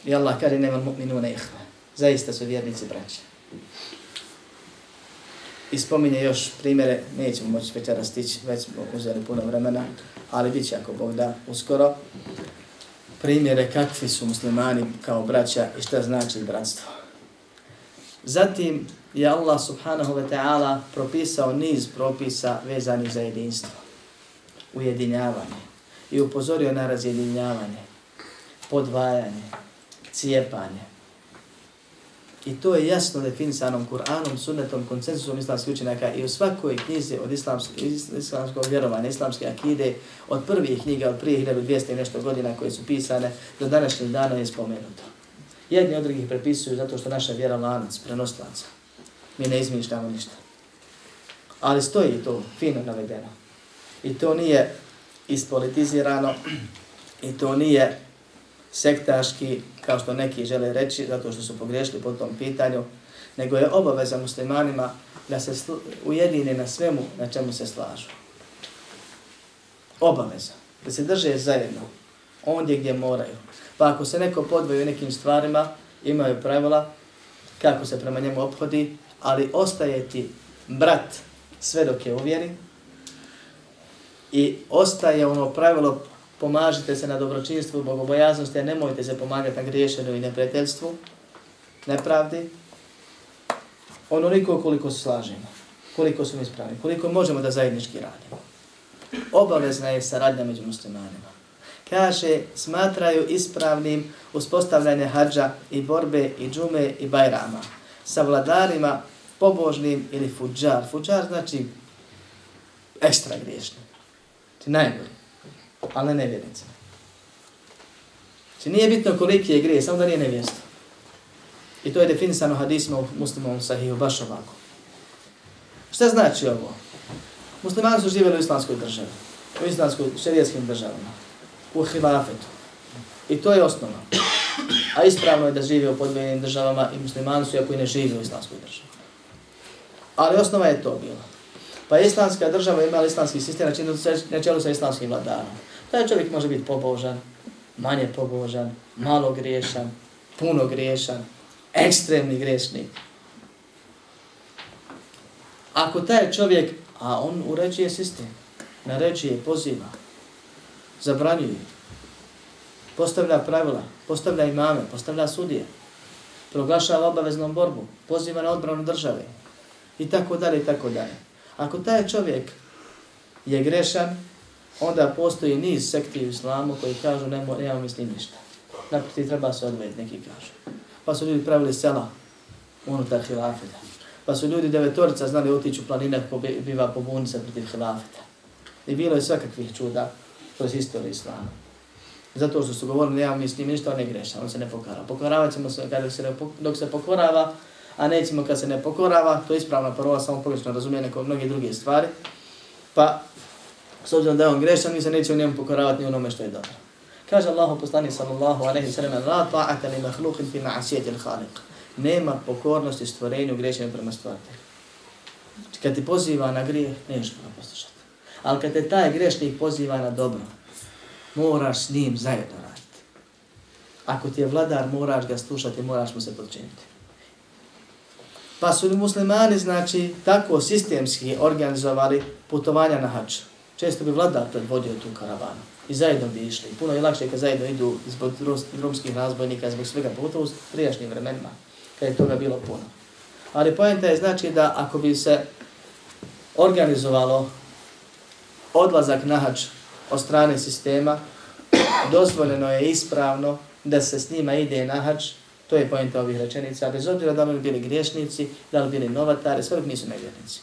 I Allah kaže, nema mu'minu ihva. Zaista su vjernici braća. I spominje još primjere, nećemo moći večera stići, već smo uzeli puno vremena, ali bit će ako Bog da uskoro, primjere kakvi su muslimani kao braća i šta znači bratstvo. Zatim, je Allah subhanahu wa ta'ala propisao niz propisa vezanih za jedinstvo, ujedinjavanje. I upozorio na razjedinjavanje, podvajanje, cijepanje. I to je jasno definisanom Kur'anom, sunnetom, konsensusom islamskih učenjaka i u svakoj knjizi od islamskog, islamskog vjerovanja, islamske akide, od prvih knjiga, od prije 1200 i nešto godina koje su pisane, do današnjeg dana je spomenuto. Jedni od drugih prepisuju zato što naša vjera lanac, prenoslaca mi ne izmišljamo ništa. Ali stoji to fino navedeno. I to nije ispolitizirano i to nije sektaški, kao što neki žele reći, zato što su pogrešili po tom pitanju, nego je obaveza muslimanima da se ujedine na svemu na čemu se slažu. Obaveza. Da se drže zajedno. ondje gdje moraju. Pa ako se neko podvoji u nekim stvarima, imaju pravila kako se prema njemu obhodi, ali ostaje ti brat sve dok je uvjeri i ostaje ono pravilo pomažite se na dobročinstvu, bogobojaznosti, a nemojte se pomagati na griješenju i neprijateljstvu, nepravdi, onoliko koliko se slažemo, koliko smo ispravni, koliko možemo da zajednički radimo. Obavezna je saradnja među muslimanima. Kaže, smatraju ispravnim uspostavljanje hađa i borbe i džume i bajrama sa vladarima pobožnim ili fuđar. Fuđar znači ekstra griješni. Ti najgori, ali ne nevjernicima. Znači nije bitno koliki je grije, samo da nije nevjesto. I to je definisano hadisima u muslimovom sahiju, baš ovako. Šta znači ovo? Muslimani su živjeli u islamskoj državi, u islamskoj šerijetskim državama, u hilafetu. I to je osnova. A ispravno je da žive u podvijenim državama i muslimani su, ako i ne žive u islamskoj državi. Ali osnova je to bila. Pa islamska država ima islamski sistem na čelu sa islamskim vladarom. Taj čovjek može biti pobožan, manje pobožan, malo griješan, puno griješan, ekstremni grešnik. Ako taj čovjek, a on uređuje sistem, naređuje, poziva, zabranjuje, postavlja pravila, postavlja imame, postavlja sudije, proglašava obaveznom borbu, poziva na odbranu države i tako dalje i tako dalje. Ako taj čovjek je grešan, onda postoji niz sekti u islamu koji kažu nemo, nema mislim ništa. Naproti treba se odvojiti, neki kažu. Pa su ljudi pravili sela unutar hilafeta. Pa su ljudi devetorica znali otići u planine ko biva pobuni se protiv hilafeta. I bilo je svakakvih čuda kroz istoriju islama. Zato što su govorili, nema mi s njim ništa, on ne greša, on se ne pokorava. Pokoravat ćemo se kada se ne, dok se pokorava, a nećemo kad se ne pokorava, to je ispravna parola, samo pogrešno razumije neko mnoge druge stvari. Pa, s obzirom da je on grešan, mi se neće u njemu pokoravati ni onome što je dobro. Kaže Allah poslani sallallahu alaihi sallam, la ta'ata li mahlukin fi ma'asijeti al-khaliq. Nema pokornosti stvorenju grešenju prema stvaritelju. Kad ti poziva na grije, neš ga poslušati. Ali kad te taj grešnik poziva na dobro, moraš s njim zajedno raditi. Ako ti je vladar, moraš ga slušati, moraš mu se podčiniti. Pa su li muslimani, znači, tako sistemski organizovali putovanja na hač. Često bi vladar predvodio tu karavanu i zajedno bi išli. Puno je lakše kad zajedno idu zbog drumskih razbojnika, zbog svega, pogotovo u prijašnjim vremenima, kad je toga bilo puno. Ali pojenta je znači da ako bi se organizovalo odlazak na hač od strane sistema, dozvoljeno je ispravno da se s njima ide na hač, to je pojenta ovih rečenica, bez obzira da li bili griješnici, da li bili novatari, sve nisu nevjernici.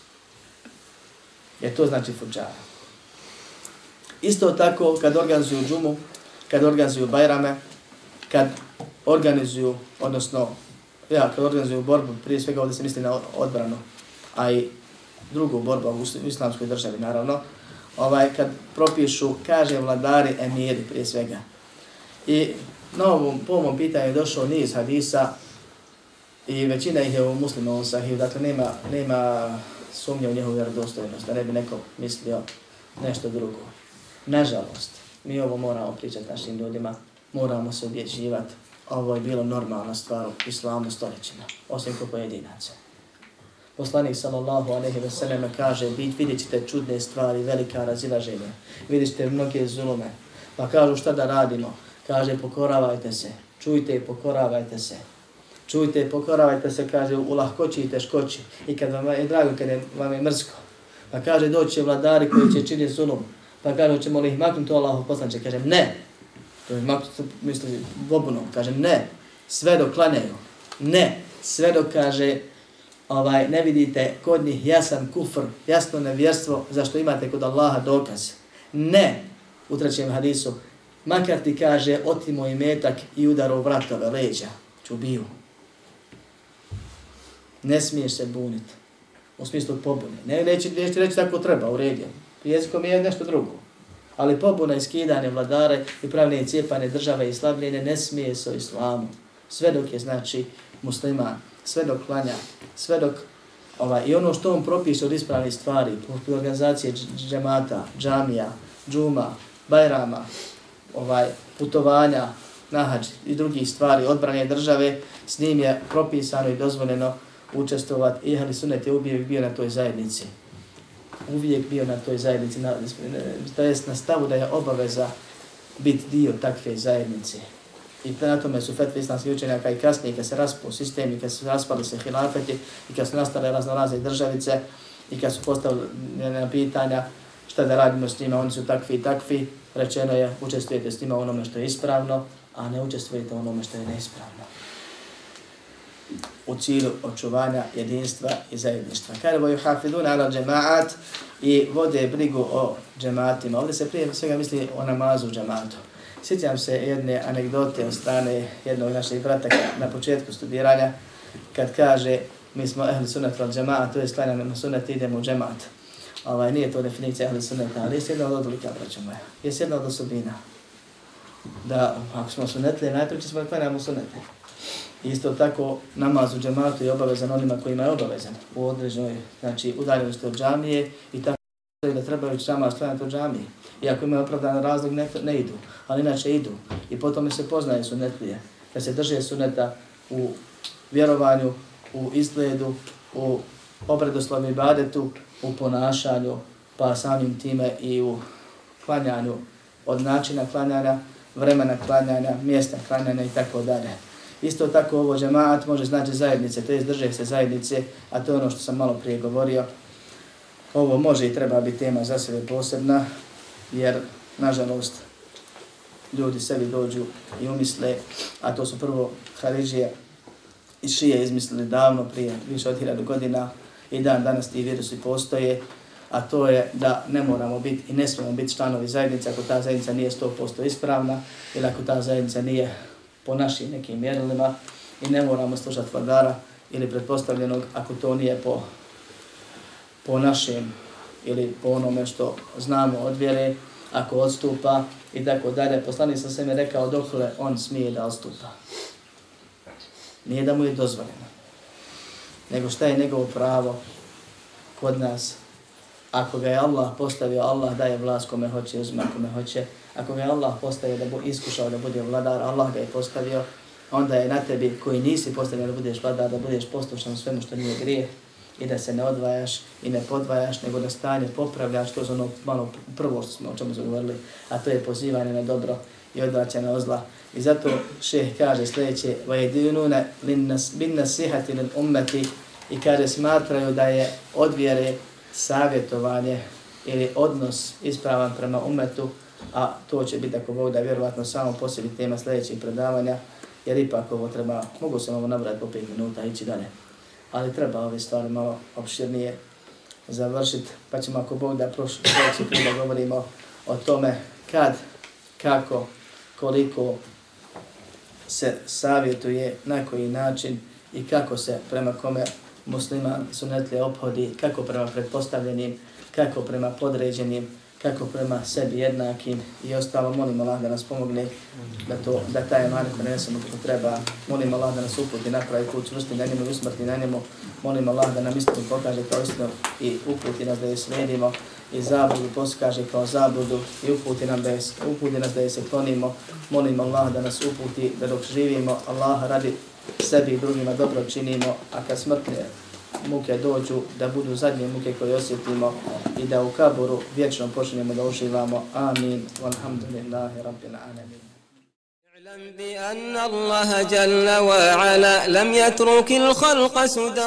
Jer to znači fuđara. Isto tako kad organizuju džumu, kad organizuju bajrame, kad organizuju, odnosno, ja, kad organizuju borbu, prije svega ovdje se misli na odbranu, a i drugu borbu u islamskoj državi, naravno, ovaj, kad propišu, kaže vladari emiri prije svega. I na ovom, po ovom pitanju je došao niz hadisa i većina ih je u muslimovom sahiju, dakle nema, nema sumnje u njehovu vjerodostojnost, da ne bi neko mislio nešto drugo. Nažalost, mi ovo moramo pričati našim ljudima, moramo se objeđivati. Ovo je bilo normalna stvar u islamu stoljećima, osim ko pojedinaca. Poslanik sallallahu alejhi ve selleme kaže: "Bit vidjet ćete čudne stvari, velika razilaženja. Vidjet ćete mnoge zulume." Pa kažu šta da radimo? Kaže pokoravajte se. Čujte i pokoravajte se. Čujte i pokoravajte se, kaže u lahkoći i teškoći. I kad vam je drago, kad je, vam je mrsko. Pa kaže doći vladari koji će činiti zulum. Pa kaže hoćemo li ih maknuti to Allahu poslanče? Kažem, ne. To je maknuti, misli, vobunom. Kaže ne. Sve dok klanjaju. Ne. Sve dok kaže ovaj, ne vidite kod njih jasan kufr, jasno nevjerstvo, zašto imate kod Allaha dokaz. Ne, u trećem hadisu, makar ti kaže otimo i metak i udaro u vratove leđa, čubiju. Ne smiješ se buniti, u smislu pobune. Ne, neće, neće reći tako treba, u redu. Jezikom je nešto drugo. Ali pobuna i skidanje vladare i pravne cijepane države i slabljenje ne smije se o islamu. Sve dok je, znači, musliman sve dok klanja, sve dok ovaj, i ono što on propiše od ispravnih stvari, poput organizacije džemata, džamija, džuma, bajrama, ovaj, putovanja nahađ i drugih stvari odbrane države, s njim je propisano i dozvoljeno učestovati i ahli sunet je uvijek bio na toj zajednici. Uvijek bio na toj zajednici, na, to jest na stavu da je obaveza biti dio takve zajednice. I na tome su fetve islamskih učenjaka i kasnije, kad se raspo sistem i kad su raspali se hilafeti i kad su nastale razno razne državice i kad su postavili na pitanja šta da radimo s njima, oni su takvi i takvi, rečeno je učestvujete s njima onome što je ispravno, a ne učestvujete onome što je neispravno. U cilju očuvanja jedinstva i zajedništva. Kada boju hafiduna ala džemaat i vode brigu o džematima. Ovdje se prije svega misli o namazu džematu. Sjećam se jedne anegdote od strane jednog naših brata na početku studiranja, kad kaže mi smo ehli sunat al džemaat, to je sklanjamo na sunat idemo u džemaat. Ovaj, nije to definicija ehli sunata, ali je jedna od odlika, braćo moja. Je jedna od osobina. Da, ako smo sunetli, najprije ćemo klanjamo sunetli Isto tako, namaz u džematu je obavezan onima kojima je obavezan u određenoj, znači, udaljenosti od džamije i tako da trebaju namaz klanjati od džamije. I ako imaju opravdan razlog, ne, ne idu, ali inače idu. I potom se poznaje sunetlije, da se drže suneta u vjerovanju, u izgledu, u obredoslovnom ibadetu, u ponašanju, pa samim time i u klanjanju, od načina klanjanja, vremena klanjanja, mjesta klanjanja i tako dalje. Isto tako ovo džemaat može znači zajednice, to je drže se zajednice, a to je ono što sam malo prije govorio. Ovo može i treba biti tema za sebe posebna, jer nažalost ljudi sebi dođu i umisle, a to su prvo Haridžije i Šije izmislili davno prije, više od hiljadu godina, i dan danas ti virusi postoje, a to je da ne moramo biti i ne smijemo biti članovi zajednice ako ta zajednica nije 100% ispravna ili ako ta zajednica nije po našim nekim mjerilima i ne moramo slušati vladara ili pretpostavljenog ako to nije po, po našem ili po onome što znamo od vjere, ako odstupa i tako dalje. Poslanik sam se mi rekao dokle on smije da odstupa. Nije da mu je dozvoljeno nego šta je njegovo pravo kod nas. Ako ga je Allah postavio, Allah daje vlast kome hoće, uzme kome hoće. Ako ga je Allah postavio da bu iskušao da bude vladar, Allah ga je postavio, onda je na tebi koji nisi postavio da budeš vladar, da budeš poslušan svemu što nije grije i da se ne odvajaš i ne podvajaš, nego da stanje popravljaš, to je ono malo prvo što smo o čemu govorili, a to je pozivanje na dobro i odvraćanje na zla. I zato šeh kaže sljedeće, وَيَدِينُونَ بِنَّ سِحَةِ لِلْأُمَّةِ i kaže smatraju da je odvjere savjetovanje ili odnos ispravan prema umetu, a to će biti ako Bog da vjerovatno samo posebi tema sljedećeg predavanja, jer ipak ovo treba, mogu se ovo nabrati po 5 minuta ići dalje, ali treba ove stvari malo opširnije završiti, pa ćemo ako Bog da prošli put da govorimo o tome kad, kako, koliko se savjetuje, na koji način i kako se prema kome musliman sunetlije ophodi, kako prema pretpostavljenim, kako prema podređenim, kako prema sebi jednakim i ostalo. Molim Allah da nas pomogne da, to, da taj emanet prenesemo kako treba. Molim Allah da nas uputi na pravi put, čvrsti na njemu i usmrti na njemu. Molim Allah da nam istinu pokaže kao istinu i uputi nas da je slijedimo i zabludu poskaže kao zabludu i uputi, nam da je, uputi nas da je se klonimo. Molim Allah da nas uputi da dok živimo Allah radi sebi i drugima dobro činimo, a kad smrtne muke dođu, da budu zadnje muke koje osjetimo i da u kaburu vječno počnemo da uživamo. Amin. Walhamdulillahi rabbil alamin. اعلم بأن الله جل وعلا لم يترك الخلق سدى